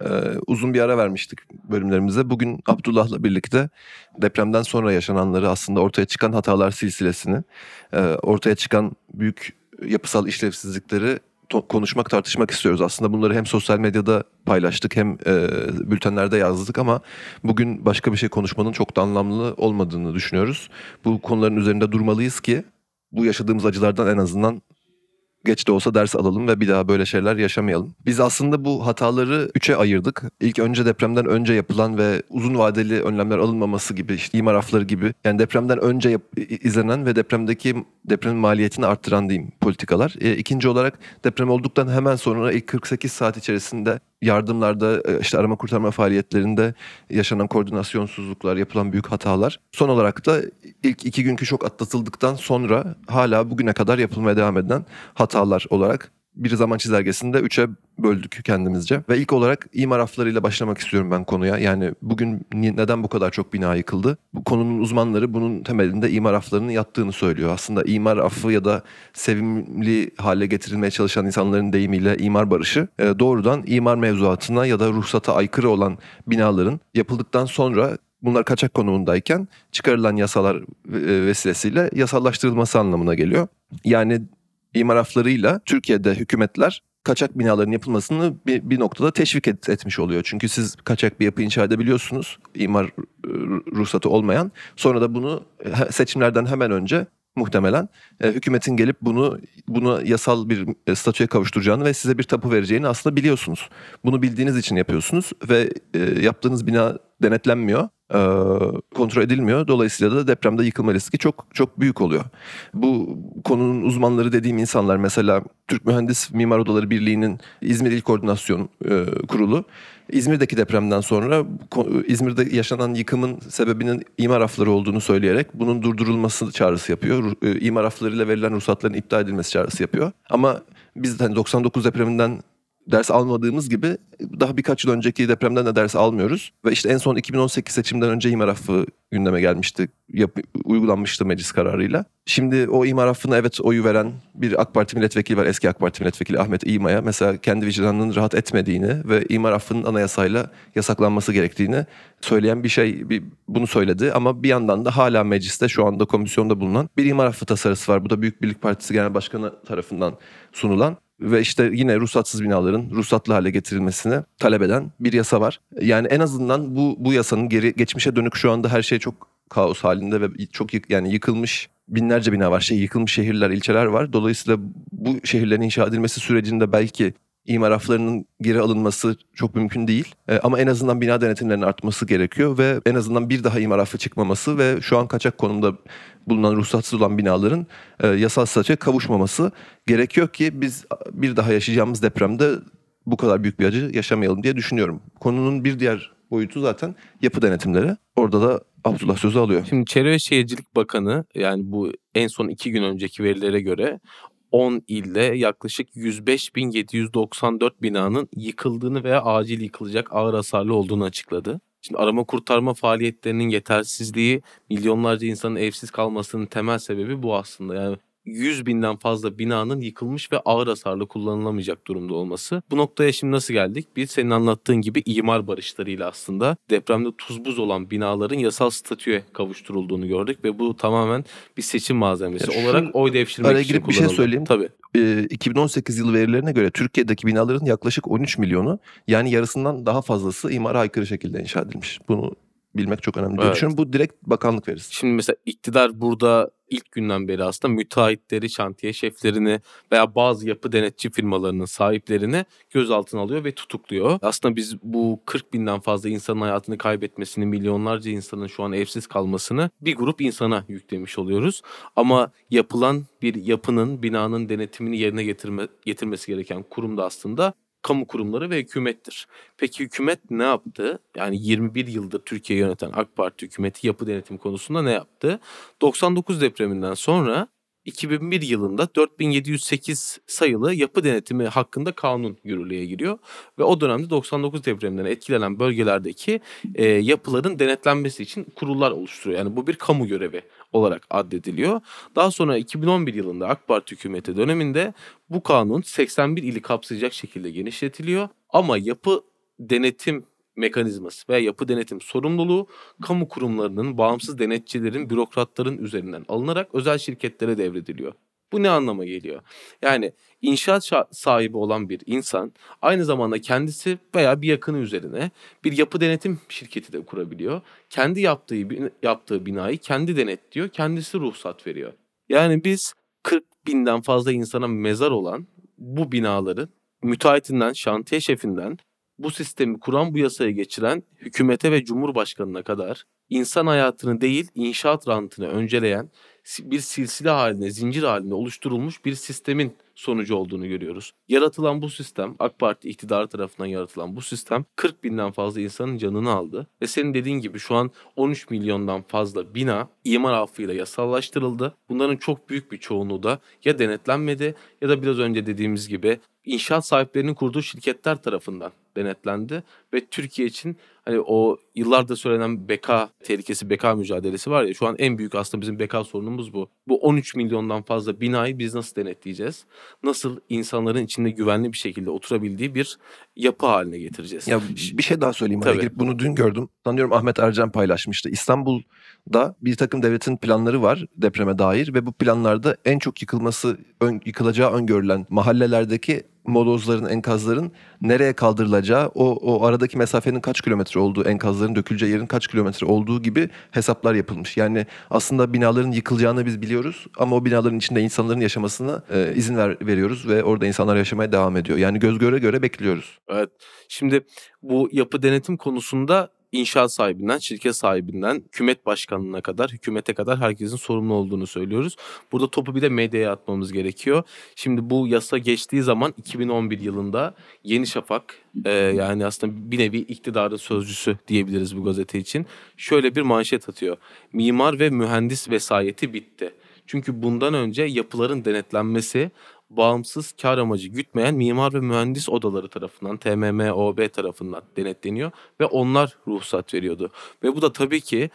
Ee, uzun bir ara vermiştik bölümlerimize. Bugün Abdullah'la birlikte depremden sonra yaşananları aslında ortaya çıkan hatalar silsilesini, e, ortaya çıkan büyük yapısal işlevsizlikleri konuşmak, tartışmak istiyoruz. Aslında bunları hem sosyal medyada paylaştık hem e, bültenlerde yazdık ama bugün başka bir şey konuşmanın çok da anlamlı olmadığını düşünüyoruz. Bu konuların üzerinde durmalıyız ki bu yaşadığımız acılardan en azından geç de olsa ders alalım ve bir daha böyle şeyler yaşamayalım. Biz aslında bu hataları üçe ayırdık. İlk önce depremden önce yapılan ve uzun vadeli önlemler alınmaması gibi, işte imar afları gibi. Yani depremden önce yap- izlenen ve depremdeki depremin maliyetini arttıran diyeyim politikalar. E, ikinci olarak deprem olduktan hemen sonra ilk 48 saat içerisinde yardımlarda, e, işte arama kurtarma faaliyetlerinde yaşanan koordinasyonsuzluklar, yapılan büyük hatalar. Son olarak da ilk iki günkü şok atlatıldıktan sonra hala bugüne kadar yapılmaya devam eden hatalar olarak bir zaman çizelgesinde üçe böldük kendimizce. Ve ilk olarak imar aflarıyla başlamak istiyorum ben konuya. Yani bugün neden bu kadar çok bina yıkıldı? Bu konunun uzmanları bunun temelinde imar aflarının yattığını söylüyor. Aslında imar affı ya da sevimli hale getirilmeye çalışan insanların deyimiyle imar barışı e, doğrudan imar mevzuatına ya da ruhsata aykırı olan binaların yapıldıktan sonra bunlar kaçak konumundayken çıkarılan yasalar e, vesilesiyle yasallaştırılması anlamına geliyor. Yani imar aflarıyla Türkiye'de hükümetler kaçak binaların yapılmasını bir, bir noktada teşvik et- etmiş oluyor. Çünkü siz kaçak bir yapı inşa edebiliyorsunuz imar e, ruhsatı olmayan. Sonra da bunu seçimlerden hemen önce muhtemelen e, hükümetin gelip bunu bunu yasal bir e, statüye kavuşturacağını ve size bir tapu vereceğini aslında biliyorsunuz. Bunu bildiğiniz için yapıyorsunuz ve e, yaptığınız bina denetlenmiyor, kontrol edilmiyor. Dolayısıyla da depremde yıkılma riski çok çok büyük oluyor. Bu konunun uzmanları dediğim insanlar mesela Türk Mühendis Mimar Odaları Birliği'nin İzmir İl Koordinasyon e, Kurulu İzmir'deki depremden sonra İzmir'de yaşanan yıkımın sebebinin imar afları olduğunu söyleyerek bunun durdurulması çağrısı yapıyor. E, İmar aflarıyla verilen ruhsatların iptal edilmesi çağrısı yapıyor. Ama biz hani 99 depreminden ders almadığımız gibi daha birkaç yıl önceki depremden de ders almıyoruz. Ve işte en son 2018 seçimden önce imar affı gündeme gelmişti. Yap- uygulanmıştı meclis kararıyla. Şimdi o imar affına evet oyu veren bir AK Parti milletvekili var. Eski AK Parti milletvekili Ahmet İğma'ya mesela kendi vicdanının rahat etmediğini ve imar affının anayasayla yasaklanması gerektiğini söyleyen bir şey bir, bunu söyledi. Ama bir yandan da hala mecliste şu anda komisyonda bulunan bir imar affı tasarısı var. Bu da Büyük Birlik Partisi Genel Başkanı tarafından sunulan ve işte yine ruhsatsız binaların ruhsatlı hale getirilmesini talep eden bir yasa var. Yani en azından bu bu yasanın geri geçmişe dönük şu anda her şey çok kaos halinde ve çok yık, yani yıkılmış binlerce bina var. Şey yıkılmış şehirler, ilçeler var. Dolayısıyla bu şehirlerin inşa edilmesi sürecinde belki imar aflarının geri alınması çok mümkün değil. E, ama en azından bina denetimlerinin artması gerekiyor ve en azından bir daha imar affı çıkmaması ve şu an kaçak konumda bulunan ruhsatsız olan binaların e, yasal statüye kavuşmaması gerekiyor ki biz bir daha yaşayacağımız depremde bu kadar büyük bir acı yaşamayalım diye düşünüyorum. Konunun bir diğer boyutu zaten yapı denetimleri. Orada da Abdullah sözü alıyor. Şimdi Çevre ve Şehircilik Bakanı yani bu en son iki gün önceki verilere göre 10 ilde yaklaşık 105.794 binanın yıkıldığını veya acil yıkılacak ağır hasarlı olduğunu açıkladı. Şimdi arama kurtarma faaliyetlerinin yetersizliği, milyonlarca insanın evsiz kalmasının temel sebebi bu aslında. Yani 100 binden fazla binanın yıkılmış ve ağır hasarlı kullanılamayacak durumda olması. Bu noktaya şimdi nasıl geldik? Biz senin anlattığın gibi imar barışlarıyla aslında depremde tuz buz olan binaların yasal statüye kavuşturulduğunu gördük ve bu tamamen bir seçim malzemesi Ya şu- olarak oy devşirmek araya için girip bir şey kullanıldı. söyleyeyim. Tabii. E, 2018 yılı verilerine göre Türkiye'deki binaların yaklaşık 13 milyonu yani yarısından daha fazlası imara aykırı şekilde inşa edilmiş. Bunu bilmek çok önemli diye Evet. düşünüyorum. Bu direkt bakanlık verisi. Şimdi mesela iktidar burada ilk günden beri aslında müteahhitleri, şantiye şeflerini veya bazı yapı denetçi firmalarının sahiplerini gözaltına alıyor ve tutukluyor. Aslında biz bu 40 binden fazla insanın hayatını kaybetmesini, milyonlarca insanın şu an evsiz kalmasını bir grup insana yüklemiş oluyoruz. Ama yapılan bir yapının, binanın denetimini yerine getirme, getirmesi gereken kurum da aslında kamu kurumları ve hükümettir. Peki hükümet ne yaptı? Yani 21 yıldır Türkiye yöneten AK Parti hükümeti yapı denetim konusunda ne yaptı? 99 depreminden sonra 2001 yılında 4708 sayılı yapı denetimi hakkında kanun yürürlüğe giriyor ve o dönemde 99 depreminden etkilenen bölgelerdeki e, yapıların denetlenmesi için kurullar oluşturuyor. Yani bu bir kamu görevi olarak addediliyor. Daha sonra 2011 yılında AK Parti hükümeti döneminde bu kanun 81 ili kapsayacak şekilde genişletiliyor ama yapı denetim mekanizması veya yapı denetim sorumluluğu kamu kurumlarının, bağımsız denetçilerin, bürokratların üzerinden alınarak özel şirketlere devrediliyor. Bu ne anlama geliyor? Yani inşaat şa- sahibi olan bir insan aynı zamanda kendisi veya bir yakını üzerine bir yapı denetim şirketi de kurabiliyor. Kendi yaptığı yaptığı binayı kendi denetliyor, kendisi ruhsat veriyor. Yani biz 40 binden fazla insana mezar olan bu binaların müteahhitinden, şantiye şefinden bu sistemi kuran, bu yasayı geçiren hükümete ve cumhurbaşkanına kadar insan hayatını değil, inşaat rantını önceleyen bir silsile halinde, zincir halinde oluşturulmuş bir sistemin sonucu olduğunu görüyoruz. Yaratılan bu sistem, AK Parti iktidarı tarafından yaratılan bu sistem 40 binden fazla insanın canını aldı. Ve senin dediğin gibi şu an 13 milyondan fazla bina imar affıyla yasallaştırıldı. Bunların çok büyük bir çoğunluğu da ya denetlenmedi ya da biraz önce dediğimiz gibi inşaat sahiplerinin kurduğu şirketler tarafından denetlendi ve Türkiye için hani o yıllardır söylenen beka tehlikesi, beka mücadelesi var ya şu an en büyük aslında bizim beka sorunumuz bu. Bu 13 milyondan fazla binayı biz nasıl denetleyeceğiz? Nasıl insanların içinde güvenli bir şekilde oturabildiği bir yapı haline getireceğiz? Ya bir şey daha söyleyeyim. araya Tabii. girip bunu dün gördüm. Sanıyorum Ahmet Ercan paylaşmıştı. İstanbul'da bir takım devletin planları var depreme dair ve bu planlarda en çok yıkılması, ön, yıkılacağı öngörülen mahallelerdeki molozların, enkazların nereye kaldırılacağı, o, o aradaki mesafenin kaç kilometre olduğu, enkazların döküleceği yerin kaç kilometre olduğu gibi hesaplar yapılmış. Yani aslında binaların yıkılacağını biz biliyoruz ama o binaların içinde insanların yaşamasına e, izin ver, veriyoruz ve orada insanlar yaşamaya devam ediyor. Yani göz göre göre bekliyoruz. Evet. Şimdi bu yapı denetim konusunda inşaat sahibinden, şirket sahibinden, hükümet başkanlığına kadar, hükümete kadar herkesin sorumlu olduğunu söylüyoruz. Burada topu bir de medyaya atmamız gerekiyor. Şimdi bu yasa geçtiği zaman 2011 yılında Yeni Şafak e, yani aslında bir nevi iktidarın sözcüsü diyebiliriz bu gazete için. Şöyle bir manşet atıyor. Mimar ve mühendis vesayeti bitti. Çünkü bundan önce yapıların denetlenmesi bağımsız kar amacı gütmeyen mimar ve mühendis odaları tarafından TMMOB tarafından denetleniyor ve onlar ruhsat veriyordu. Ve bu da tabii ki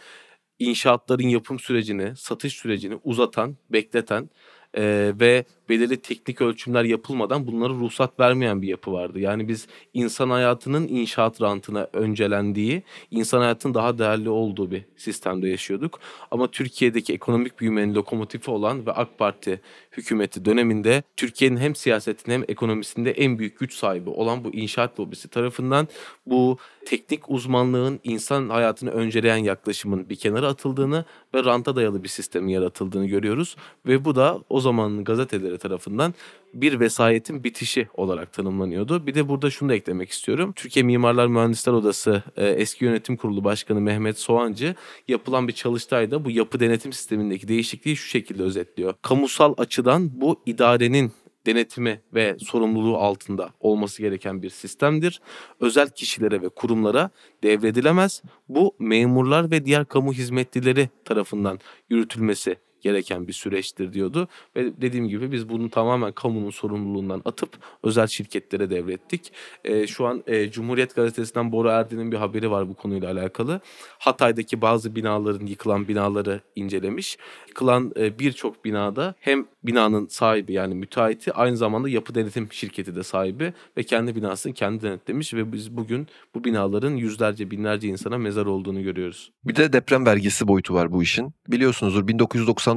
inşaatların yapım sürecini, satış sürecini uzatan, bekleten eee, ve belirli teknik ölçümler yapılmadan bunlara ruhsat vermeyen bir yapı vardı. Yani biz insan hayatının inşaat rantına öncelendiği, insan hayatının daha değerli olduğu bir sistemde yaşıyorduk. Ama Türkiye'deki ekonomik büyümenin lokomotifi olan ve AK Parti hükümeti döneminde Türkiye'nin hem siyasetinde hem ekonomisinde en büyük güç sahibi olan bu inşaat lobisi tarafından bu teknik uzmanlığın insan hayatını önceleyen yaklaşımın bir kenara atıldığını ve ranta dayalı bir sistemin yaratıldığını görüyoruz. Ve bu da o zamanın gazeteleri tarafından bir vesayetin bitişi olarak tanımlanıyordu. Bir de burada şunu da eklemek istiyorum. Türkiye Mimarlar Mühendisler Odası e, eski yönetim kurulu başkanı Mehmet Soğancı yapılan bir çalıştayda bu yapı denetim sistemindeki değişikliği şu şekilde özetliyor. Kamusal açıdan bu idarenin denetimi ve sorumluluğu altında olması gereken bir sistemdir. Özel kişilere ve kurumlara devredilemez. Bu memurlar ve diğer kamu hizmetlileri tarafından yürütülmesi gereken bir süreçtir diyordu. Ve dediğim gibi biz bunu tamamen kamunun sorumluluğundan atıp özel şirketlere devrettik. Ee, şu an e, Cumhuriyet Gazetesi'nden Bora Erdin'in bir haberi var bu konuyla alakalı. Hatay'daki bazı binaların yıkılan binaları incelemiş. Yıkılan e, birçok binada hem binanın sahibi yani müteahhiti aynı zamanda yapı denetim şirketi de sahibi ve kendi binasını kendi denetlemiş ve biz bugün bu binaların yüzlerce binlerce insana mezar olduğunu görüyoruz. Bir de deprem vergisi boyutu var bu işin. Biliyorsunuzdur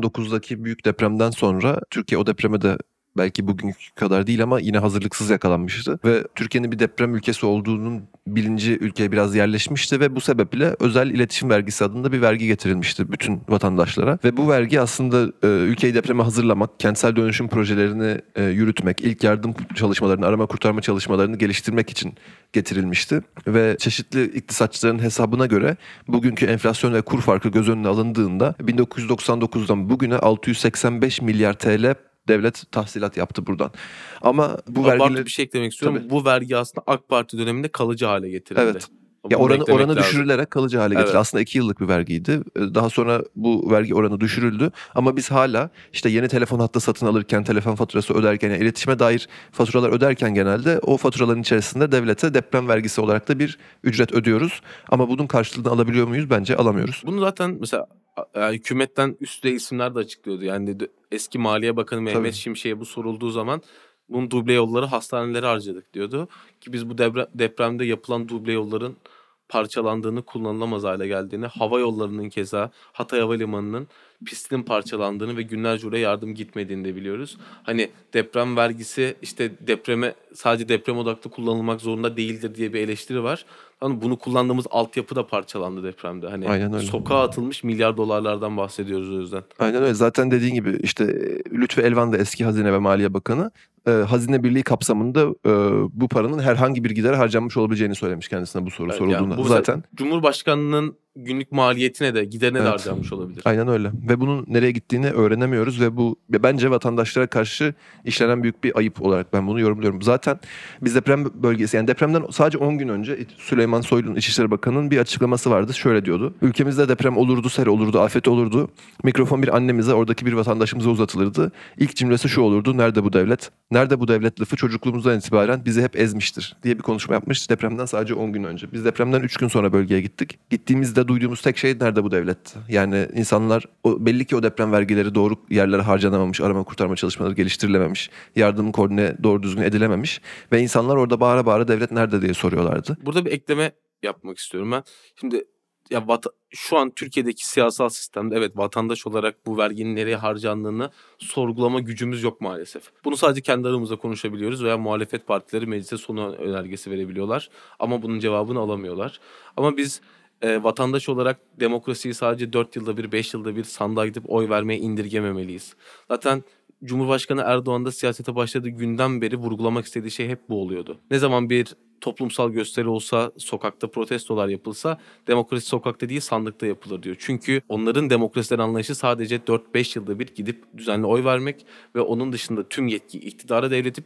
1999'daki büyük depremden sonra Türkiye o depreme de belki bugünkü kadar değil ama yine hazırlıksız yakalanmıştı. Ve Türkiye'nin bir deprem ülkesi olduğunun bilinci ülkeye biraz yerleşmişti ve bu sebeple özel iletişim vergisi adında bir vergi getirilmişti bütün vatandaşlara. Ve bu vergi aslında e, ülkeyi depreme hazırlamak, kentsel dönüşüm projelerini e, yürütmek, ilk yardım çalışmalarını, arama kurtarma çalışmalarını geliştirmek için getirilmişti. Ve çeşitli iktisatçıların hesabına göre bugünkü enflasyon ve kur farkı göz önüne alındığında 1999'dan bugüne 685 milyar TL devlet tahsilat yaptı buradan. Ama bu vergiler bir şey eklemek istiyorum. Tabii. Bu vergi aslında AK Parti döneminde kalıcı hale getirildi. Evet. ya Bunu oranı oranı lazım. düşürülerek kalıcı hale getirildi. Evet. Aslında iki yıllık bir vergiydi. Ee, Daha sonra bu vergi oranı düşürüldü. Ama biz hala işte yeni telefon hattı satın alırken, telefon faturası öderken, yani iletişime dair faturalar öderken genelde o faturaların içerisinde devlete deprem vergisi olarak da bir ücret ödüyoruz. Ama bunun karşılığını alabiliyor muyuz? Bence alamıyoruz. Bunu zaten mesela e, hükümetten üst düzey isimler de açıklıyordu. Yani dedi, eski Maliye Bakanı Mehmet Tabii. Şimşek'e bu sorulduğu zaman bunun duble yolları hastanelere harcadık diyordu. Ki biz bu depre- depremde yapılan duble yolların parçalandığını, kullanılamaz hale geldiğini, hava yollarının keza Hatay Havalimanı'nın pistinin parçalandığını ve günlerce oraya yardım gitmediğini de biliyoruz. Hani deprem vergisi işte depreme sadece deprem odaklı kullanılmak zorunda değildir diye bir eleştiri var. Hani bunu kullandığımız altyapı da parçalandı depremde. Hani Aynen öyle. sokağa atılmış milyar dolarlardan bahsediyoruz o yüzden. Aynen öyle. Zaten dediğin gibi işte e, Lütfü Elvan da eski Hazine ve Maliye Bakanı e, Hazine Birliği kapsamında e, bu paranın herhangi bir gidere harcanmış olabileceğini söylemiş kendisine bu soru Evet, sorulduğunda. yani bu Zaten Cumhurbaşkanının günlük maliyetine de giderine de Evet. harcanmış olabilir. aynen öyle. Ve bunun nereye gittiğini öğrenemiyoruz ve bu bence vatandaşlara karşı işlenen büyük bir ayıp olarak ben bunu yorumluyorum. Zaten biz deprem bölgesi yani depremden sadece 10 gün önce Süleyman Soylu'nun İçişleri Bakanı'nın bir açıklaması vardı. Şöyle diyordu. Ülkemizde deprem olurdu, sel olurdu, afet olurdu. Mikrofon bir annemize, oradaki bir vatandaşımıza uzatılırdı. İlk cümlesi şu olurdu. Nerede bu devlet? Nerede bu devlet lafı çocukluğumuzdan itibaren bizi hep ezmiştir diye bir konuşma yapmış depremden sadece 10 gün önce. Biz depremden 3 gün sonra bölgeye gittik. Gittiğimizde duyduğumuz tek şey nerede bu devlet? Yani insanlar o, belli ki o deprem vergileri doğru yerlere harcanamamış, arama kurtarma çalışmaları geliştirilememiş, yardım koordine doğru düzgün edilememiş ve insanlar orada bağıra bağıra devlet nerede diye soruyorlardı. Burada bir ekleme yapmak istiyorum ben. Şimdi ya vata- şu an Türkiye'deki siyasal sistemde evet vatandaş olarak bu verginin nereye harcandığını sorgulama gücümüz yok maalesef. Bunu sadece kendi aramızda konuşabiliyoruz veya muhalefet partileri meclise sonu önergesi verebiliyorlar ama bunun cevabını alamıyorlar. Ama biz e, vatandaş olarak demokrasiyi sadece 4 yılda bir 5 yılda bir sandığa gidip oy vermeye indirgememeliyiz. Zaten Cumhurbaşkanı Erdoğan da siyasete başladığı günden beri vurgulamak istediği şey hep bu oluyordu. Ne zaman bir toplumsal gösteri olsa, sokakta protestolar yapılsa demokrasi sokakta değil sandıkta yapılır diyor. Çünkü onların demokrasiden anlayışı sadece 4-5 yılda bir gidip düzenli oy vermek ve onun dışında tüm yetki iktidara devredip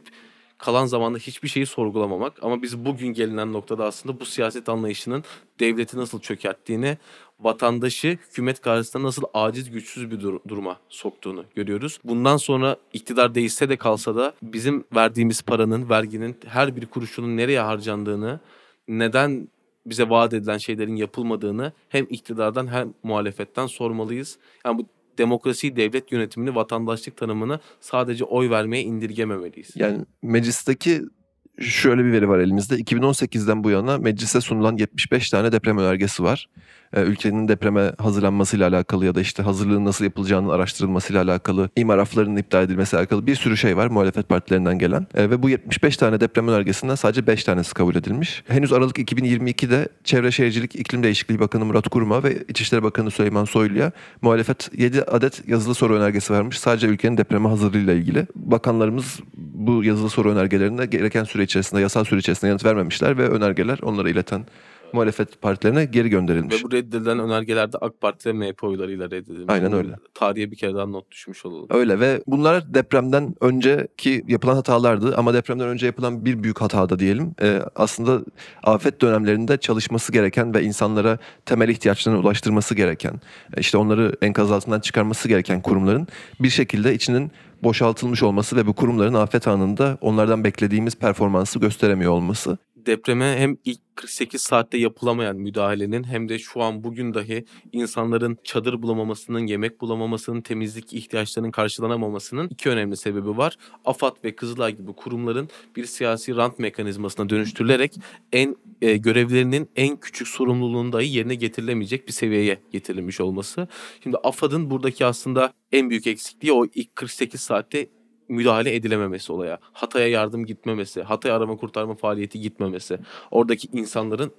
kalan zamanda hiçbir şeyi sorgulamamak. Ama biz bugün gelinen noktada aslında bu siyaset anlayışının devleti nasıl çökerttiğini, vatandaşı hükümet karşısında nasıl aciz güçsüz bir dur- duruma soktuğunu görüyoruz. Bundan sonra iktidar değişse de kalsa da bizim verdiğimiz paranın, verginin her bir kuruşunun nereye harcandığını, neden bize vaat edilen şeylerin yapılmadığını hem iktidardan hem muhalefetten sormalıyız. Yani bu demokrasi, devlet yönetimini, vatandaşlık tanımını sadece oy vermeye indirgememeliyiz. Yani meclisteki şöyle bir veri var elimizde. 2018'den bu yana meclise sunulan 75 tane deprem önergesi var. Ee, ülkenin depreme hazırlanmasıyla alakalı ya da işte hazırlığın nasıl yapılacağının araştırılmasıyla alakalı, imar aflarının iptal edilmesiyle alakalı bir sürü şey var muhalefet partilerinden gelen. Ee, ve bu 75 tane deprem önergesinden sadece 5 tanesi kabul edilmiş. Henüz Aralık 2022'de Çevre Şehircilik İklim Değişikliği Bakanı Murat Kurum'a ve İçişleri Bakanı Süleyman Soylu'ya muhalefet 7 adet yazılı soru önergesi vermiş. Sadece ülkenin depreme hazırlığıyla ilgili. Bakanlarımız bu yazılı soru önergelerine gereken süre içerisinde, yasal süre içerisinde yanıt vermemişler ve önergeler onlara ileten muhalefet partilerine geri gönderilmiş. Ve bu reddedilen önergelerde AK Parti ve MHP oylarıyla reddedilmiş. Aynen öyle. Tarihe bir kere daha not düşmüş olalım. Öyle ve bunlar depremden önceki yapılan hatalardı ama depremden önce yapılan bir büyük hata da diyelim. Ee, aslında afet dönemlerinde çalışması gereken ve insanlara temel ihtiyaçlarını ulaştırması gereken, e, işte onları enkaz altından çıkarması gereken kurumların bir şekilde içinin boşaltılmış olması ve bu kurumların afet anında onlardan beklediğimiz performansı gösteremiyor olması. Depreme hem ilk 48 saatte yapılamayan müdahalenin hem de şu an bugün dahi insanların çadır bulamamasının, yemek bulamamasının, temizlik ihtiyaçlarının karşılanamamasının iki önemli sebebi var. AFAD ve Kızılay gibi kurumların bir siyasi rant mekanizmasına dönüştürülerek en e, görevlerinin en küçük sorumluluğunu dahi yerine getirilemeyecek bir seviyeye getirilmiş olması. Şimdi AFAD'ın buradaki aslında en büyük eksikliği o ilk 48 saatte müdahale edilememesi olaya. Hatay'a yardım gitmemesi, Hatay arama kurtarma faaliyeti gitmemesi. Oradaki insanların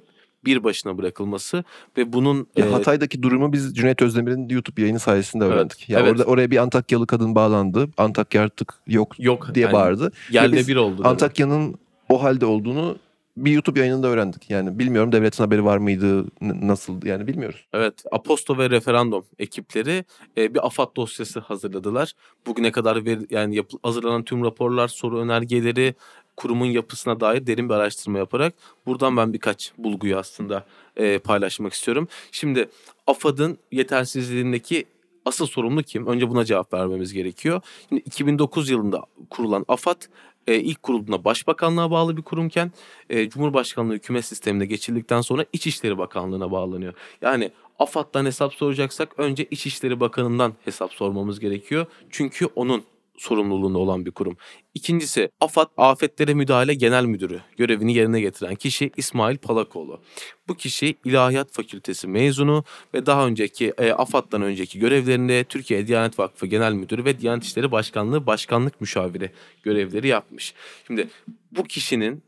bir başına bırakılması ve bunun Ya e, Hatay'daki durumu biz Cüneyt Özdemir'in YouTube yayını sayesinde Evet, öğrendik. Ya evet. orada oraya bir Antakyalı kadın bağlandı. Antakya artık yok yok diye yani bağırdı. yerle bir oldu. Antakya'nın o halde olduğunu bir YouTube yayınında öğrendik. Yani bilmiyorum devletin haberi var mıydı, nasıl yani bilmiyoruz. Evet, Aposto ve Referandum ekipleri e, bir AFAD dosyası hazırladılar. Bugüne kadar ver, yani yapı- hazırlanan tüm raporlar, soru önergeleri, kurumun yapısına dair derin bir araştırma yaparak buradan ben birkaç bulguyu aslında e, paylaşmak istiyorum. Şimdi AFAD'ın yetersizliğindeki asıl sorumlu kim? Önce buna cevap vermemiz gerekiyor. Şimdi 2009 yılında kurulan AFAD e, ilk kurulduğunda Başbakanlığa bağlı bir kurumken e, Cumhurbaşkanlığı hükümet sistemine geçildikten sonra İçişleri Bakanlığı'na bağlanıyor. Yani AFAD'dan hesap soracaksak önce İçişleri Bakanı'ndan hesap sormamız gerekiyor. Çünkü onun sorumluluğunda olan bir kurum. İkincisi AFAD Afetlere Müdahale Genel Müdürü görevini yerine getiren kişi İsmail Palakoğlu. Bu kişi İlahiyat Fakültesi mezunu ve daha önceki e, AFAD'dan önceki görevlerinde Türkiye Diyanet Vakfı Genel Müdürü ve Diyanet İşleri Başkanlığı Başkanlık Müşaviri görevleri yapmış. Şimdi bu kişinin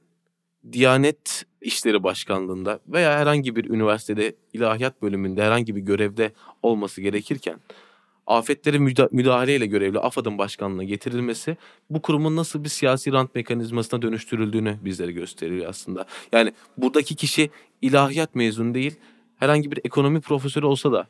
Diyanet İşleri Başkanlığında veya herhangi bir üniversitede ilahiyat bölümünde herhangi bir görevde olması gerekirken afetlere müda- müdahaleyle görevli AFAD'ın başkanlığına getirilmesi bu kurumun nasıl bir siyasi rant mekanizmasına dönüştürüldüğünü bizlere gösteriyor aslında. Yani buradaki kişi ilahiyat mezunu değil herhangi bir ekonomi profesörü olsa da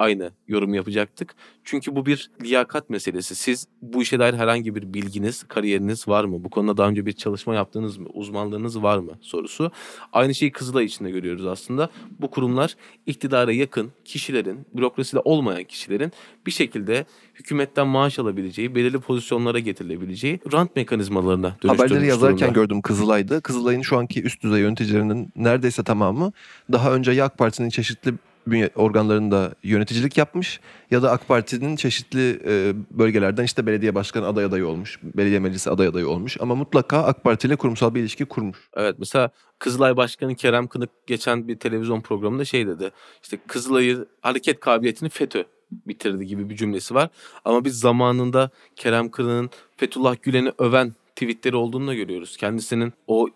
aynı yorum yapacaktık. Çünkü bu bir liyakat meselesi. Siz bu işe dair herhangi bir bilginiz, kariyeriniz var mı? Bu konuda daha önce bir çalışma yaptınız mı? Uzmanlığınız var mı? Sorusu. Aynı şeyi Kızılay için de görüyoruz aslında. Bu kurumlar iktidara yakın kişilerin, bürokraside olmayan kişilerin bir şekilde hükümetten maaş alabileceği, belirli pozisyonlara getirilebileceği rant mekanizmalarına dönüştürülmüş Haberleri yazarken durumda. gördüm Kızılay'da. Kızılay'ın şu anki üst düzey yöneticilerinin neredeyse tamamı daha önce ya AK Parti'nin çeşitli bünye- organlarında yöneticilik yapmış ya da AK Parti'nin çeşitli e, bölgelerden işte belediye başkanı aday adayı olmuş, belediye meclisi aday adayı olmuş ama mutlaka AK Parti ile kurumsal bir ilişki kurmuş. Evet mesela Kızılay Başkanı Kerem Kınık geçen bir televizyon programında şey dedi. İşte Kızılay'ı hareket kabiliyetini FETÖ bitirdi gibi bir cümlesi var. Ama biz zamanında Kerem Kınık'ın Fethullah Gülen'i öven tweetleri olduğunu da görüyoruz. Kendisinin o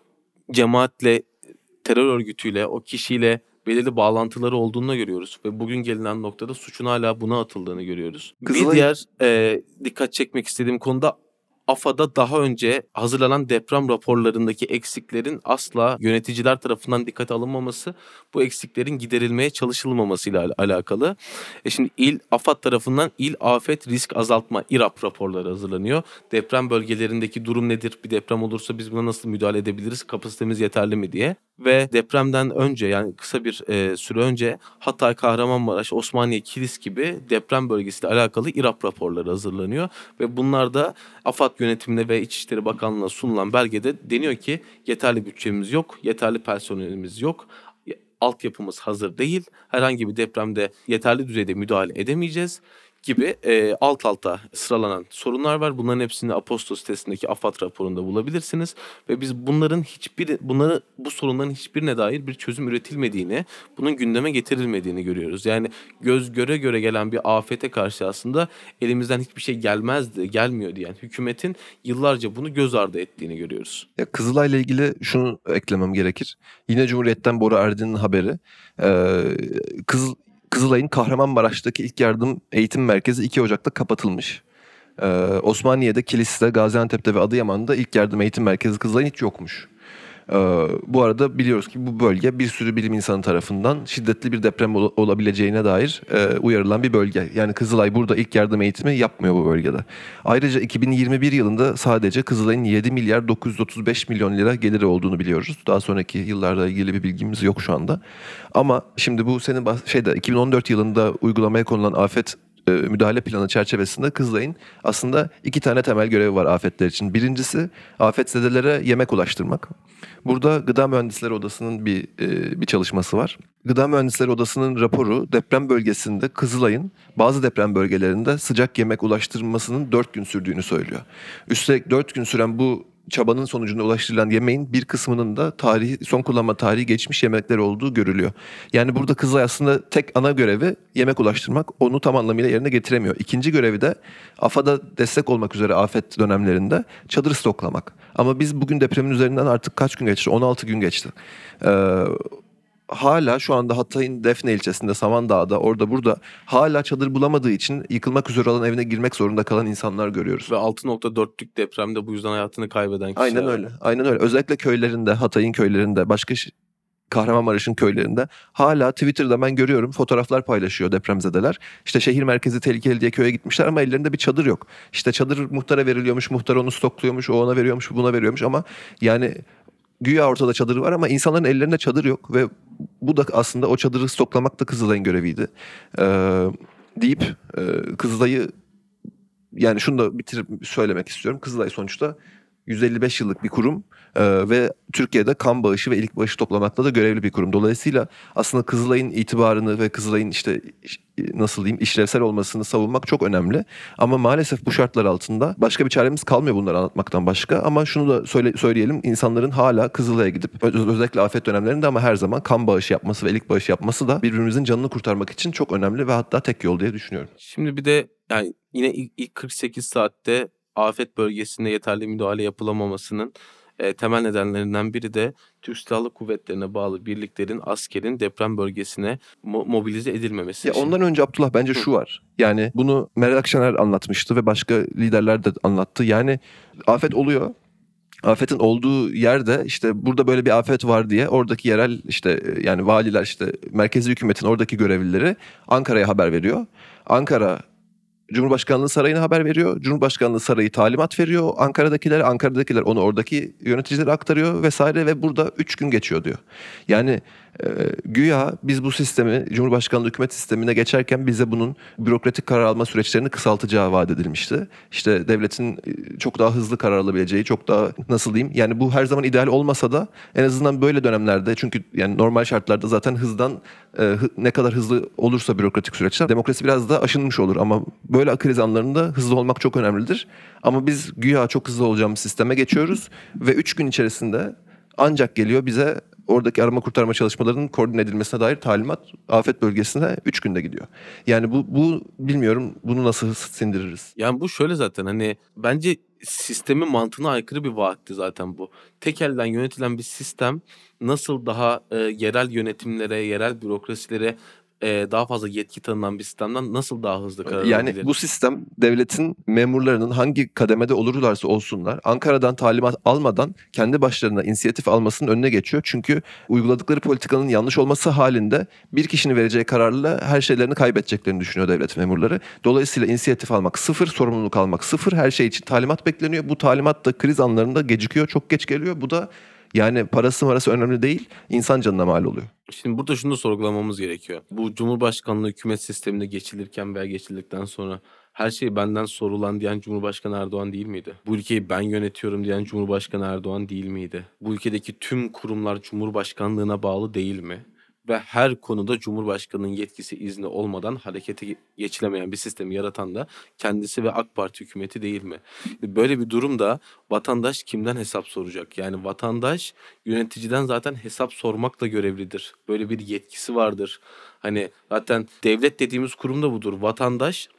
cemaatle, terör örgütüyle, o kişiyle belirli bağlantıları olduğunu görüyoruz. Ve bugün gelinen noktada suçun hala buna atıldığını görüyoruz. Bir Kızılay- diğer e, dikkat çekmek istediğim konuda AFAD'a daha önce hazırlanan deprem raporlarındaki eksiklerin asla yöneticiler tarafından dikkate alınmaması, bu eksiklerin giderilmeye çalışılmamasıyla al- alakalı. E şimdi il AFAD tarafından il afet risk azaltma İRAP raporları hazırlanıyor. Deprem bölgelerindeki durum nedir? Bir deprem olursa biz buna nasıl müdahale edebiliriz? Kapasitemiz yeterli mi diye. Ve depremden önce yani kısa bir e, süre önce Hatay, Kahramanmaraş, Osmaniye, Kilis gibi deprem bölgesiyle alakalı İRAP raporları hazırlanıyor. Ve bunlar da AFAD yönetimine ve İçişleri Bakanlığı'na sunulan belgede deniyor ki yeterli bütçemiz yok, yeterli personelimiz yok, altyapımız hazır değil, herhangi bir depremde yeterli düzeyde müdahale edemeyeceğiz gibi e, alt alta sıralanan sorunlar var. Bunların hepsini Aposto sitesindeki AFAD raporunda bulabilirsiniz ve biz bunların hiçbir bunları bu sorunların hiçbirine dair bir çözüm üretilmediğini, bunun gündeme getirilmediğini görüyoruz. Yani göz göre göre gelen bir afete karşı aslında elimizden hiçbir şey gelmezdi, gelmiyor diyen hükümetin yıllarca bunu göz ardı ettiğini görüyoruz. Ya Kızılay'la ilgili şunu eklemem gerekir. Yine Cumhuriyet'ten Bora Erdin'in haberi. Ee, Kız, Kızılay'ın Kahramanmaraş'taki ilk yardım eğitim merkezi 2 Ocak'ta kapatılmış. Ee, Osmaniye'de, Kilis'te, Gaziantep'te ve Adıyaman'da ilk yardım eğitim merkezi Kızılay'ın hiç yokmuş. Ee, bu arada biliyoruz ki bu bölge bir sürü bilim insanı tarafından şiddetli bir deprem ol- olabileceğine dair e, uyarılan bir bölge. Yani Kızılay burada ilk yardım eğitimi yapmıyor bu bölgede. Ayrıca 2021 yılında sadece Kızılay'ın 7 milyar 935 milyon lira geliri olduğunu biliyoruz. Daha sonraki yıllarla ilgili bir bilgimiz yok şu anda. Ama şimdi bu senin şeyde 2014 yılında uygulamaya konulan afet e, müdahale planı çerçevesinde Kızılay'ın aslında iki tane temel görevi var afetler için. Birincisi afetzedelere yemek ulaştırmak. Burada Gıda Mühendisleri Odası'nın bir e, bir çalışması var. Gıda Mühendisleri Odası'nın raporu deprem bölgesinde Kızılay'ın bazı deprem bölgelerinde sıcak yemek ulaştırmasının 4 gün sürdüğünü söylüyor. Üstelik 4 gün süren bu çabanın sonucunda ulaştırılan yemeğin bir kısmının da tarihi son kullanma tarihi geçmiş yemekler olduğu görülüyor. Yani burada Kızılay aslında tek ana görevi yemek ulaştırmak. Onu tam anlamıyla yerine getiremiyor. İkinci görevi de AFAD'a destek olmak üzere afet dönemlerinde çadır stoklamak. Ama biz bugün depremin üzerinden artık kaç gün geçti? 16 gün geçti. Ee, hala şu anda Hatay'ın Defne ilçesinde Samandağ'da orada burada hala çadır bulamadığı için yıkılmak üzere olan evine girmek zorunda kalan insanlar görüyoruz. Ve 6.4'lük depremde bu yüzden hayatını kaybeden kişiler. Aynen öyle. Aynen öyle. Özellikle köylerinde, Hatay'ın köylerinde, başka Kahramanmaraş'ın köylerinde hala Twitter'da ben görüyorum fotoğraflar paylaşıyor depremzedeler. İşte şehir merkezi tehlikeli diye köye gitmişler ama ellerinde bir çadır yok. İşte çadır muhtara veriliyormuş, muhtar onu stokluyormuş, o ona veriyormuş, bu buna veriyormuş ama yani güya ortada çadır var ama insanların ellerinde çadır yok ve bu da aslında o çadırı stoklamak da Kızılay'ın göreviydi. Ee, deyip e, Kızılay'ı yani şunu da bitirip söylemek istiyorum. Kızılay sonuçta 155 yıllık bir kurum e, ve Türkiye'de kan bağışı ve ilik bağışı toplamakta da görevli bir kurum. Dolayısıyla aslında Kızılay'ın itibarını ve Kızılay'ın işte iş- nasıl diyeyim işlevsel olmasını savunmak çok önemli. Ama maalesef bu şartlar altında başka bir çaremiz kalmıyor bunları anlatmaktan başka. Ama şunu da söyle, söyleyelim insanların hala Kızılay'a gidip öz- özellikle afet dönemlerinde ama her zaman kan bağışı yapması ve ilik bağışı yapması da birbirimizin canını kurtarmak için çok önemli ve hatta tek yol diye düşünüyorum. Şimdi bir de yani yine ilk 48 saatte afet bölgesinde yeterli müdahale yapılamamasının e, temel nedenlerinden biri de Türk Silahlı Kuvvetlerine bağlı birliklerin askerin deprem bölgesine mo- mobilize edilmemesi. Ya için. ondan önce Abdullah bence Hı. şu var. Yani bunu Meral Akşener anlatmıştı ve başka liderler de anlattı. Yani afet oluyor. Afetin olduğu yerde işte burada böyle bir afet var diye oradaki yerel işte e, yani valiler işte merkezi hükümetin oradaki görevlileri Ankara'ya haber veriyor. Ankara Cumhurbaşkanlığı Sarayı'na haber veriyor. Cumhurbaşkanlığı Sarayı talimat veriyor. Ankara'dakiler, Ankara'dakiler onu oradaki yöneticilere aktarıyor vesaire ve burada 3 gün geçiyor diyor. Yani e, güya biz bu sistemi Cumhurbaşkanlığı hükümet sistemine geçerken bize bunun bürokratik karar alma süreçlerini kısaltacağı vaat edilmişti. İşte devletin e, çok daha hızlı karar alabileceği, çok daha nasıl diyeyim? Yani bu her zaman ideal olmasa da en azından böyle dönemlerde çünkü yani normal şartlarda zaten hızdan e, ne kadar hızlı olursa bürokratik süreçler demokrasi biraz da aşınmış olur ama böyle kriz anlarında hızlı olmak çok önemlidir. Ama biz güya çok hızlı olacağımız sisteme geçiyoruz ve 3 gün içerisinde ancak geliyor bize oradaki arama kurtarma çalışmalarının koordine edilmesine dair talimat afet bölgesine 3 günde gidiyor. Yani bu, bu bilmiyorum bunu nasıl sindiririz? Yani bu şöyle zaten hani bence sistemin mantığına aykırı bir vaatti zaten bu. Tek elden yönetilen bir sistem nasıl daha e, yerel yönetimlere, yerel bürokrasilere e, daha fazla yetki tanınan bir sistemden nasıl daha hızlı karar Yani bu sistem devletin memurlarının hangi kademede olurlarsa olsunlar Ankara'dan talimat almadan kendi başlarına inisiyatif almasının önüne geçiyor. Çünkü uyguladıkları politikanın yanlış olması halinde bir kişinin vereceği kararla her şeylerini kaybedeceklerini düşünüyor devlet memurları. Dolayısıyla inisiyatif almak sıfır, sorumluluk almak sıfır. Her şey için talimat bekleniyor. Bu talimat da kriz anlarında gecikiyor, çok geç geliyor. Bu da yani parası marası önemli değil, insan canına mal oluyor. Şimdi burada şunu da sorgulamamız gerekiyor. Bu Cumhurbaşkanlığı hükümet sisteminde geçilirken veya geçildikten sonra her şey benden sorulan diyen Cumhurbaşkanı Erdoğan değil miydi? Bu ülkeyi ben yönetiyorum diyen Cumhurbaşkanı Erdoğan değil miydi? Bu ülkedeki tüm kurumlar Cumhurbaşkanlığına bağlı değil mi? Ve her konuda Cumhurbaşkanı'nın yetkisi izni olmadan harekete geçilemeyen bir sistemi yaratan da kendisi ve AK Parti hükümeti değil mi? Böyle bir durumda vatandaş kimden hesap soracak? Yani vatandaş yöneticiden zaten hesap sormakla görevlidir. Böyle bir yetkisi vardır. Hani zaten devlet dediğimiz kurum da budur. Vatandaş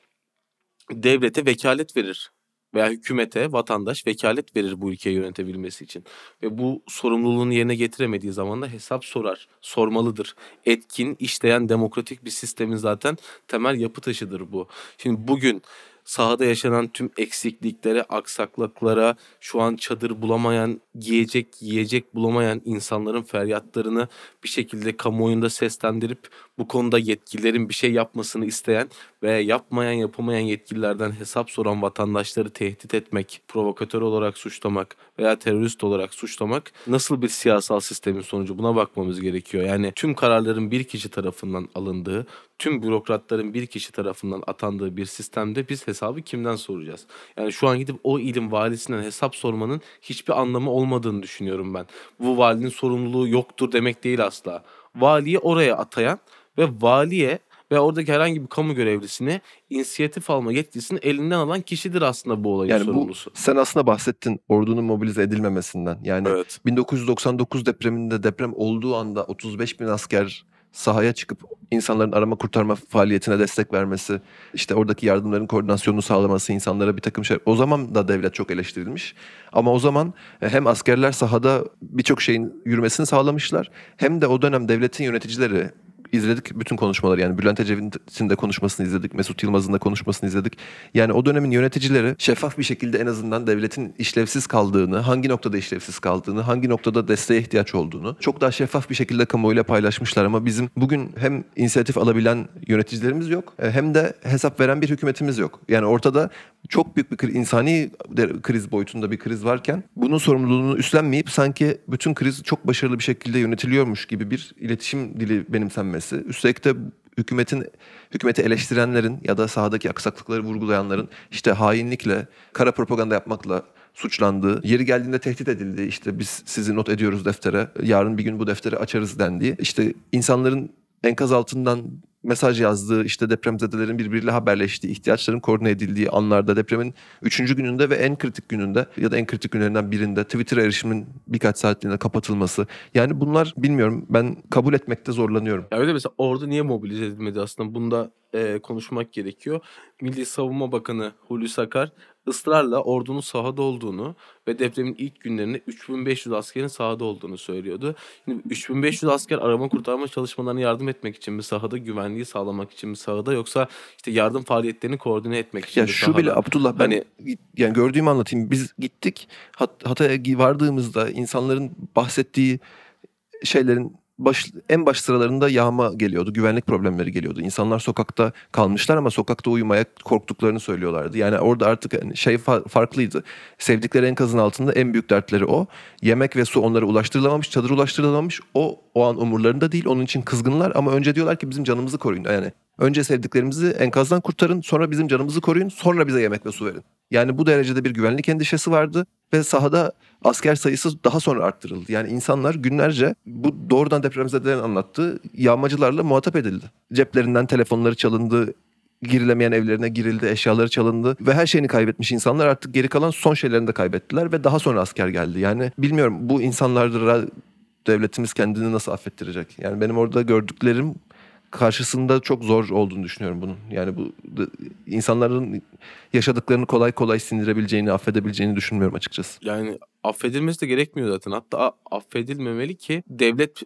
devlete vekalet verir veya hükümete vatandaş vekalet verir bu ülkeyi yönetebilmesi için. Ve bu sorumluluğunu yerine getiremediği zaman da hesap sorar, sormalıdır. Etkin, işleyen demokratik bir sistemin zaten temel yapı taşıdır bu. Şimdi bugün sahada yaşanan tüm eksikliklere, aksaklıklara, şu an çadır bulamayan, giyecek, yiyecek bulamayan insanların feryatlarını bir şekilde kamuoyunda seslendirip bu konuda yetkililerin bir şey yapmasını isteyen ve yapmayan yapamayan yetkililerden hesap soran vatandaşları tehdit etmek, provokatör olarak suçlamak veya terörist olarak suçlamak nasıl bir siyasal sistemin sonucu buna bakmamız gerekiyor. Yani tüm kararların bir kişi tarafından alındığı, tüm bürokratların bir kişi tarafından atandığı bir sistemde biz hesabı kimden soracağız? Yani şu an gidip o ilin valisinden hesap sormanın hiçbir anlamı olmadığını düşünüyorum ben. Bu valinin sorumluluğu yoktur demek değil asla. Valiyi oraya atayan ve valiye ve oradaki herhangi bir kamu görevlisini inisiyatif alma yetkisini elinden alan kişidir aslında bu olayın Yani bu sorumlusu. sen aslında bahsettin ordunun mobilize edilmemesinden. Yani Evet. 1999 depreminde deprem olduğu anda 35 bin asker sahaya çıkıp insanların arama kurtarma faaliyetine destek vermesi, işte oradaki yardımların koordinasyonunu sağlaması, insanlara bir takım şey. O zaman da devlet çok eleştirilmiş. Ama o zaman e, hem askerler sahada birçok şeyin yürümesini sağlamışlar hem de o dönem devletin yöneticileri izledik bütün konuşmaları yani Bülent Ecevit'in de konuşmasını izledik, Mesut Yılmaz'ın da konuşmasını izledik. Yani o dönemin yöneticileri şeffaf bir şekilde en azından devletin işlevsiz kaldığını, hangi noktada işlevsiz kaldığını, hangi noktada desteğe ihtiyaç olduğunu çok daha şeffaf bir şekilde kamuoyuyla paylaşmışlar ama bizim bugün hem inisiyatif alabilen yöneticilerimiz yok e, hem de hesap veren bir hükümetimiz yok. Yani ortada çok büyük bir insani kriz boyutunda bir kriz varken bunun sorumluluğunu üstlenmeyip sanki bütün kriz çok başarılı bir şekilde yönetiliyormuş gibi bir iletişim dili benimsenmesi. Üstelik de hükümetin hükümeti eleştirenlerin ya da sahadaki aksaklıkları vurgulayanların işte hainlikle, kara propaganda yapmakla suçlandığı, yeri geldiğinde tehdit edildiği, işte biz sizi not ediyoruz deftere, yarın bir gün bu defteri açarız dendiği, işte insanların enkaz altından mesaj yazdığı, işte depremzedelerin birbiriyle haberleştiği, ihtiyaçların koordine edildiği anlarda depremin 3. gününde ve en kritik gününde ya da en kritik günlerinden birinde Twitter erişimin birkaç saatliğine kapatılması. Yani bunlar bilmiyorum ben kabul etmekte zorlanıyorum. Ya de mesela ordu niye mobilize edilmedi aslında bunda e, konuşmak gerekiyor. Milli Savunma Bakanı Hulusi Akar ısrarla ordunun sahada olduğunu ve depremin ilk günlerinde 3500 askerin sahada olduğunu söylüyordu. Şimdi 3500 asker arama kurtarma çalışmalarına yardım etmek için mi sahada, güvenliği sağlamak için mi sahada yoksa işte yardım faaliyetlerini koordine etmek için Ya mi şu sahada? bile Abdullah ben Hani- yani gördüğümü anlatayım. Biz gittik Hat- Hatay'a vardığımızda insanların bahsettiği şeylerin baş, en baş sıralarında yağma geliyordu. Güvenlik problemleri geliyordu. İnsanlar sokakta kalmışlar ama sokakta uyumaya korktuklarını söylüyorlardı. Yani orada artık hani şey fa- farklıydı. Sevdikleri enkazın altında en büyük dertleri o. Yemek ve su onlara ulaştırılamamış, çadır ulaştırılamamış. O o an umurlarında değil. Onun için kızgınlar ama önce diyorlar ki bizim canımızı koruyun. Yani önce sevdiklerimizi enkazdan kurtarın, sonra bizim canımızı koruyun, sonra bize yemek ve su verin. Yani bu derecede bir güvenlik endişesi vardı ve sahada asker sayısı daha sonra arttırıldı. Yani insanlar günlerce bu doğrudan depremzedelerin anlattığı yağmacılarla muhatap edildi. Ceplerinden telefonları çalındı, girilemeyen evlerine girildi, eşyaları çalındı ve her şeyini kaybetmiş insanlar artık geri kalan son şeylerini de kaybettiler ve daha sonra asker geldi. Yani bilmiyorum bu insanlara devletimiz kendini nasıl affettirecek? Yani benim orada gördüklerim karşısında çok zor olduğunu düşünüyorum bunun. Yani bu insanların yaşadıklarını kolay kolay sindirebileceğini, affedebileceğini düşünmüyorum açıkçası. Yani affedilmesi de gerekmiyor zaten. Hatta affedilmemeli ki devlet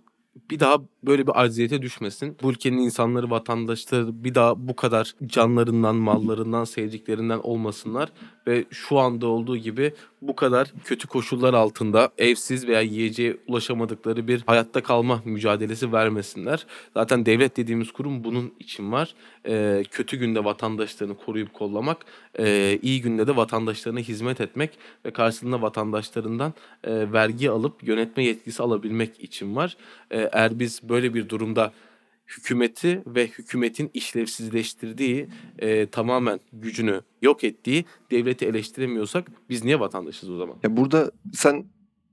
bir daha böyle bir acziyete düşmesin. Bu ülkenin insanları, vatandaşları bir daha bu kadar canlarından, mallarından, sevdiklerinden olmasınlar. Ve şu anda olduğu gibi bu kadar kötü koşullar altında evsiz veya yiyeceğe ulaşamadıkları bir hayatta kalma mücadelesi vermesinler. Zaten devlet dediğimiz kurum bunun için var. Ee, kötü günde vatandaşlarını koruyup kollamak, e, iyi günde de vatandaşlarına hizmet etmek ve karşılığında vatandaşlarından e, vergi alıp yönetme yetkisi alabilmek için var. E, eğer biz böyle bir durumda hükümeti ve hükümetin işlevsizleştirdiği, e, tamamen gücünü yok ettiği devleti eleştiremiyorsak biz niye vatandaşız o zaman? Ya burada sen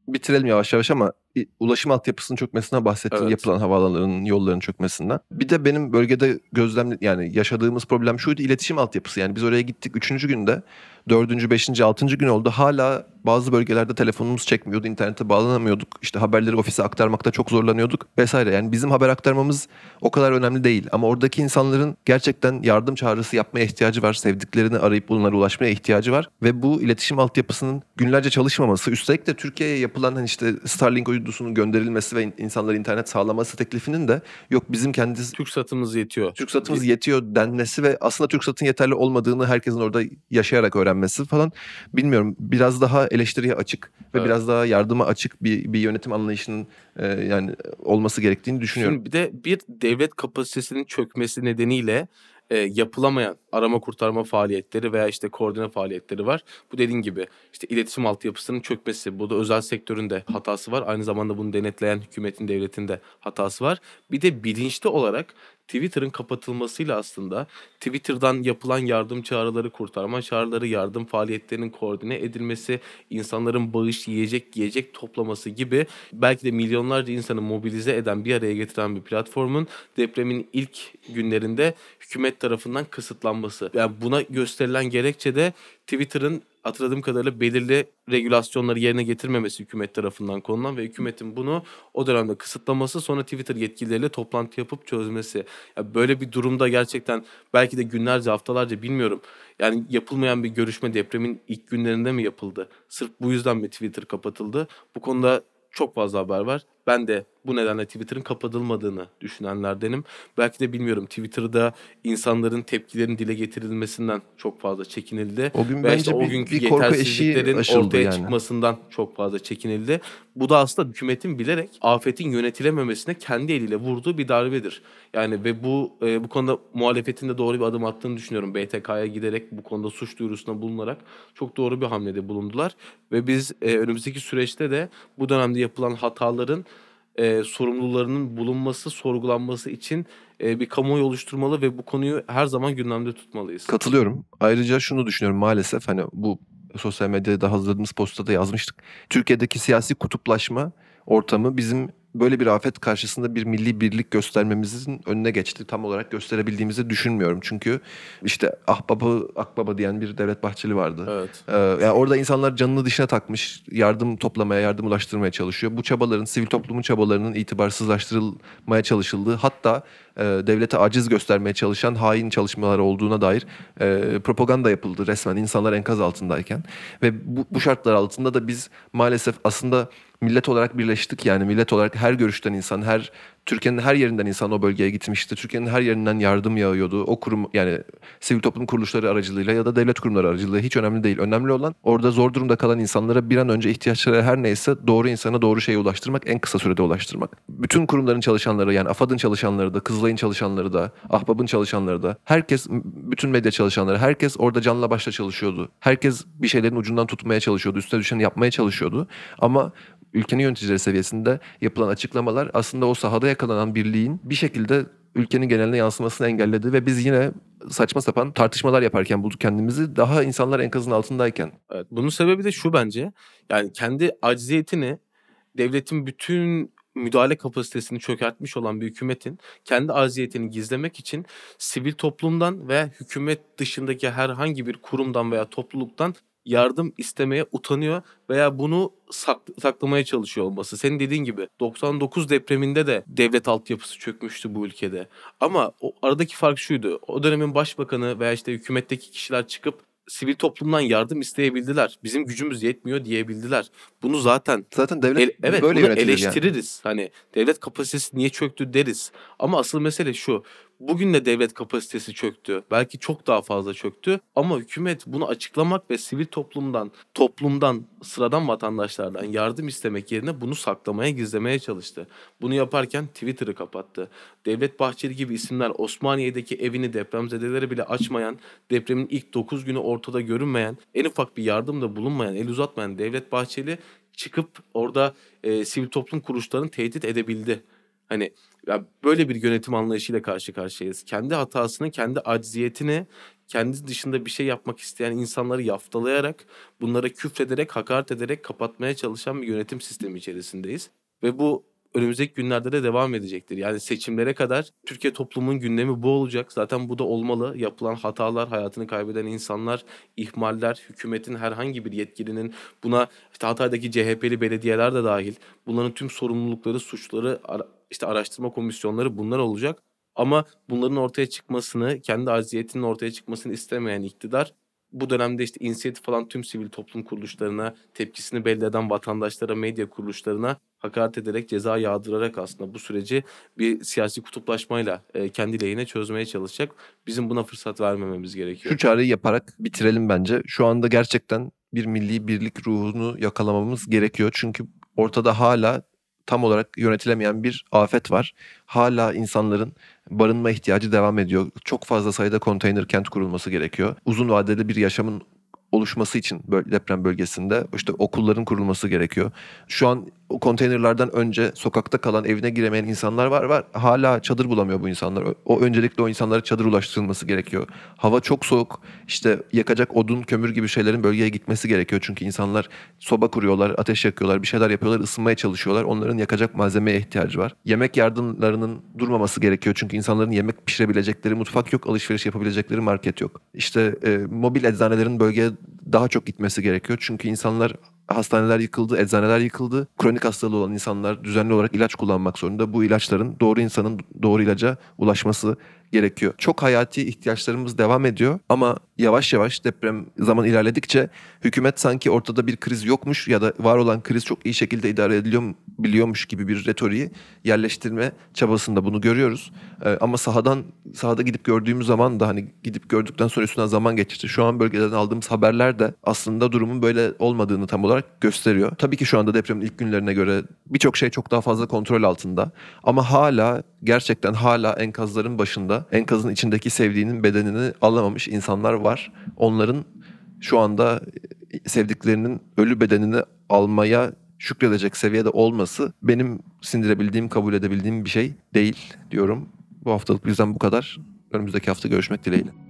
bitirelim yavaş yavaş ama ulaşım altyapısının çökmesinden bahsettin. Evet. Yapılan havaalanlarının, yolların çökmesinden. Bir de benim bölgede gözlem yani yaşadığımız problem şuydu iletişim altyapısı. Yani biz oraya gittik üçüncü günde. Dördüncü, beşinci, altıncı gün oldu. Hala bazı bölgelerde telefonumuz çekmiyordu. internete bağlanamıyorduk. İşte haberleri ofise aktarmakta çok zorlanıyorduk vesaire. Yani bizim haber aktarmamız o kadar önemli değil. Ama oradaki insanların gerçekten yardım çağrısı yapmaya ihtiyacı var. Sevdiklerini arayıp bunlara ulaşmaya ihtiyacı var. Ve bu iletişim altyapısının günlerce çalışmaması. Üstelik de Türkiye'ye yapılan hani işte Starlink uydusunun gönderilmesi ve in- insanlara internet sağlaması teklifinin de yok bizim kendi Türk satımız yetiyor. Türk satımız yetiyor denmesi ve aslında Türk satın yeterli olmadığını herkesin orada yaşayarak öğrenmesi falan bilmiyorum biraz daha eleştiriye açık ve Evet. biraz daha yardıma açık bir bir yönetim anlayışının e, yani olması gerektiğini düşünüyorum. Şimdi bir de bir devlet kapasitesinin çökmesi nedeniyle e, yapılamayan arama kurtarma faaliyetleri veya işte koordine faaliyetleri var. Bu dediğin gibi işte iletişim altyapısının çökmesi. Bu da özel sektörün de hatası var. Aynı zamanda bunu denetleyen hükümetin, devletin de hatası var. Bir de bilinçli olarak Twitter'ın kapatılmasıyla aslında Twitter'dan yapılan yardım çağrıları, kurtarma çağrıları, yardım faaliyetlerinin koordine edilmesi, insanların bağış, yiyecek, yiyecek toplaması gibi belki de milyonlarca insanı mobilize eden, bir araya getiren bir platformun depremin ilk günlerinde hükümet tarafından kısıtlanması kapatılması. Yani buna gösterilen gerekçe de Twitter'ın hatırladığım kadarıyla belirli regülasyonları yerine getirmemesi hükümet tarafından konulan ve hükümetin bunu o dönemde kısıtlaması sonra Twitter yetkilileriyle toplantı yapıp çözmesi. Ya böyle bir durumda gerçekten belki de günlerce haftalarca bilmiyorum. Yani yapılmayan bir görüşme depremin ilk günlerinde mi yapıldı? Sırf bu yüzden mi Twitter kapatıldı? Bu konuda çok fazla haber var. Ben de bu nedenle Twitter'ın kapatılmadığını düşünenlerdenim. Belki de bilmiyorum Twitter'da insanların tepkilerin dile getirilmesinden çok fazla çekinildi. O gün Ve bence işte o bir, günkü bir korku eşiği yetersizliklerin ortaya yani. çıkmasından çok fazla çekinildi. Bu da aslında hükümetin bilerek afetin yönetilememesine kendi eliyle vurduğu bir darbedir. Yani ve bu e, bu konuda muhalefetin de doğru bir adım attığını düşünüyorum. BTK'ya giderek bu konuda suç duyurusunda bulunarak çok doğru bir hamlede bulundular. Ve biz e, önümüzdeki süreçte de bu dönemde yapılan hataların e, sorumlularının bulunması, sorgulanması için e, bir kamuoyu oluşturmalı ve bu konuyu her zaman gündemde tutmalıyız. Katılıyorum. Ayrıca şunu düşünüyorum maalesef hani bu sosyal medyada hazırladığımız postta da yazmıştık. Türkiye'deki siyasi kutuplaşma ortamı bizim böyle bir afet karşısında bir milli birlik göstermemizin önüne geçti. Tam olarak gösterebildiğimizi düşünmüyorum. Çünkü işte ahbaba akbaba diyen bir Devlet Bahçeli vardı. Evet. Ee, yani orada insanlar canını dişine takmış, yardım toplamaya, yardım ulaştırmaya çalışıyor. Bu çabaların, sivil toplumun çabalarının itibarsızlaştırılmaya çalışıldığı, hatta e, devlete aciz göstermeye çalışan hain çalışmalar olduğuna dair e, propaganda yapıldı resmen insanlar enkaz altındayken. Ve bu, bu şartlar altında da biz maalesef aslında millet olarak birleştik yani millet olarak her görüşten insan, her Türkiye'nin her yerinden insan o bölgeye gitmişti. Türkiye'nin her yerinden yardım yağıyordu. O kurum yani sivil toplum kuruluşları aracılığıyla ya da devlet kurumları aracılığıyla hiç önemli değil. Önemli olan orada zor durumda kalan insanlara bir an önce ihtiyaçları her neyse doğru insana doğru şeye ulaştırmak, en kısa sürede ulaştırmak. Bütün kurumların çalışanları yani AFAD'ın çalışanları da, Kızılay'ın çalışanları da, Ahbap'ın çalışanları da, herkes, bütün medya çalışanları, herkes orada canla başla çalışıyordu. Herkes bir şeylerin ucundan tutmaya çalışıyordu, üstüne düşeni yapmaya çalışıyordu. Ama ülkenin yöneticileri seviyesinde yapılan açıklamalar aslında o sahada yakalanan birliğin bir şekilde ülkenin geneline yansımasını engelledi ve biz yine saçma sapan tartışmalar yaparken bulduk kendimizi daha insanlar enkazın altındayken. Evet, bunun sebebi de şu bence. Yani kendi acziyetini devletin bütün müdahale kapasitesini çökertmiş olan bir hükümetin kendi acziyetini gizlemek için sivil toplumdan veya hükümet dışındaki herhangi bir kurumdan veya topluluktan yardım istemeye utanıyor veya bunu sak- saklamaya çalışıyor olması. Senin dediğin gibi 99 depreminde de devlet altyapısı çökmüştü bu ülkede. Ama o aradaki fark şuydu. O dönemin başbakanı veya işte hükümetteki kişiler çıkıp sivil toplumdan yardım isteyebildiler. Bizim gücümüz yetmiyor diyebildiler. Bunu zaten Zaten devlet El- evet böyle bunu yönetilir yani. eleştiririz. Hani devlet kapasitesi niye çöktü deriz. Ama asıl mesele şu. Bugün de devlet kapasitesi çöktü. Belki çok daha fazla çöktü. Ama hükümet bunu açıklamak ve sivil toplumdan, toplumdan, sıradan vatandaşlardan yardım istemek yerine bunu saklamaya, gizlemeye çalıştı. Bunu yaparken Twitter'ı kapattı. Devlet Bahçeli gibi isimler Osmaniye'deki evini depremzedelere bile açmayan, depremin ilk 9 günü ortada görünmeyen, en ufak bir yardımda bulunmayan, el uzatmayan Devlet Bahçeli çıkıp orada e, sivil toplum kuruluşlarını tehdit edebildi. Hani ya böyle bir yönetim anlayışıyla karşı karşıyayız. Kendi hatasını, kendi acziyetini, kendi dışında bir şey yapmak isteyen insanları yaftalayarak, bunlara küfrederek, hakaret ederek kapatmaya çalışan bir yönetim sistemi içerisindeyiz. Ve bu önümüzdeki günlerde de devam edecektir. Yani seçimlere kadar Türkiye toplumun gündemi bu olacak. Zaten bu da olmalı. Yapılan hatalar, hayatını kaybeden insanlar, ihmaller, hükümetin herhangi bir yetkilinin buna işte Hatay'daki CHP'li belediyeler de dahil bunların tüm sorumlulukları, suçları, işte araştırma komisyonları bunlar olacak. Ama bunların ortaya çıkmasını, kendi acziyetinin ortaya çıkmasını istemeyen iktidar bu dönemde işte inisiyatif falan tüm sivil toplum kuruluşlarına, tepkisini belli eden vatandaşlara, medya kuruluşlarına hakaret ederek, ceza yağdırarak aslında bu süreci bir siyasi kutuplaşmayla e, kendi lehine çözmeye çalışacak. Bizim buna fırsat vermememiz gerekiyor. Şu çağrıyı yaparak bitirelim bence. Şu anda gerçekten bir milli birlik ruhunu yakalamamız gerekiyor. Çünkü ortada hala tam olarak yönetilemeyen bir afet var. Hala insanların barınma ihtiyacı devam ediyor. Çok fazla sayıda konteyner kent kurulması gerekiyor. Uzun vadeli bir yaşamın oluşması için deprem bölgesinde işte okulların kurulması gerekiyor. Şu an o konteynerlardan önce sokakta kalan evine giremeyen insanlar var var. Hala çadır bulamıyor bu insanlar. O- öncelikle o insanlara çadır ulaştırılması gerekiyor. Hava çok soğuk. İşte yakacak odun, kömür gibi şeylerin bölgeye gitmesi gerekiyor. Çünkü insanlar soba kuruyorlar, ateş yakıyorlar, bir şeyler yapıyorlar, ısınmaya çalışıyorlar. Onların yakacak malzemeye ihtiyacı var. Yemek yardımlarının durmaması gerekiyor. Çünkü insanların yemek pişirebilecekleri mutfak yok, alışveriş yapabilecekleri market yok. İşte e, mobil eczanelerin bölgeye daha çok gitmesi gerekiyor. Çünkü insanlar hastaneler yıkıldı, eczaneler yıkıldı. Kronik hastalığı olan insanlar düzenli olarak ilaç kullanmak zorunda. Bu ilaçların doğru insanın doğru ilaca ulaşması gerekiyor. Çok hayati ihtiyaçlarımız devam ediyor ama yavaş yavaş deprem zaman ilerledikçe hükümet sanki ortada bir kriz yokmuş ya da var olan kriz çok iyi şekilde idare ediliyor biliyormuş gibi bir retoriği yerleştirme çabasında bunu görüyoruz. Ee, ama sahadan sahada gidip gördüğümüz zaman da hani gidip gördükten sonra üstünden zaman geçti. Şu an bölgeden aldığımız haberler de aslında durumun böyle olmadığını tam olarak gösteriyor. Tabii ki şu anda depremin ilk günlerine göre birçok şey çok daha fazla kontrol altında. Ama hala gerçekten hala enkazların başında enkazın içindeki sevdiğinin bedenini alamamış insanlar var. Onların şu anda sevdiklerinin ölü bedenini almaya şükredecek seviyede olması benim sindirebildiğim, kabul edebildiğim bir şey değil diyorum. Bu haftalık bizden bu kadar. Önümüzdeki hafta görüşmek dileğiyle.